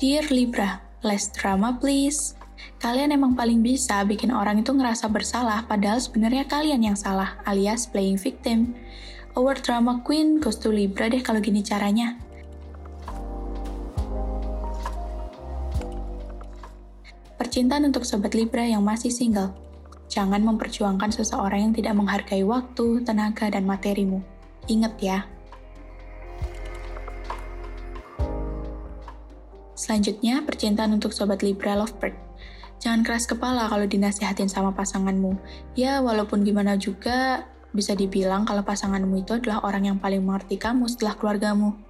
Dear Libra, less drama please. Kalian emang paling bisa bikin orang itu ngerasa bersalah, padahal sebenarnya kalian yang salah, alias playing victim. Our drama queen goes to Libra deh kalau gini caranya. Percintaan untuk sobat Libra yang masih single. Jangan memperjuangkan seseorang yang tidak menghargai waktu, tenaga, dan materimu. Ingat ya. Selanjutnya, percintaan untuk sobat Libra Lovebird. Jangan keras kepala kalau dinasihatin sama pasanganmu. Ya, walaupun gimana juga, bisa dibilang kalau pasanganmu itu adalah orang yang paling mengerti kamu setelah keluargamu.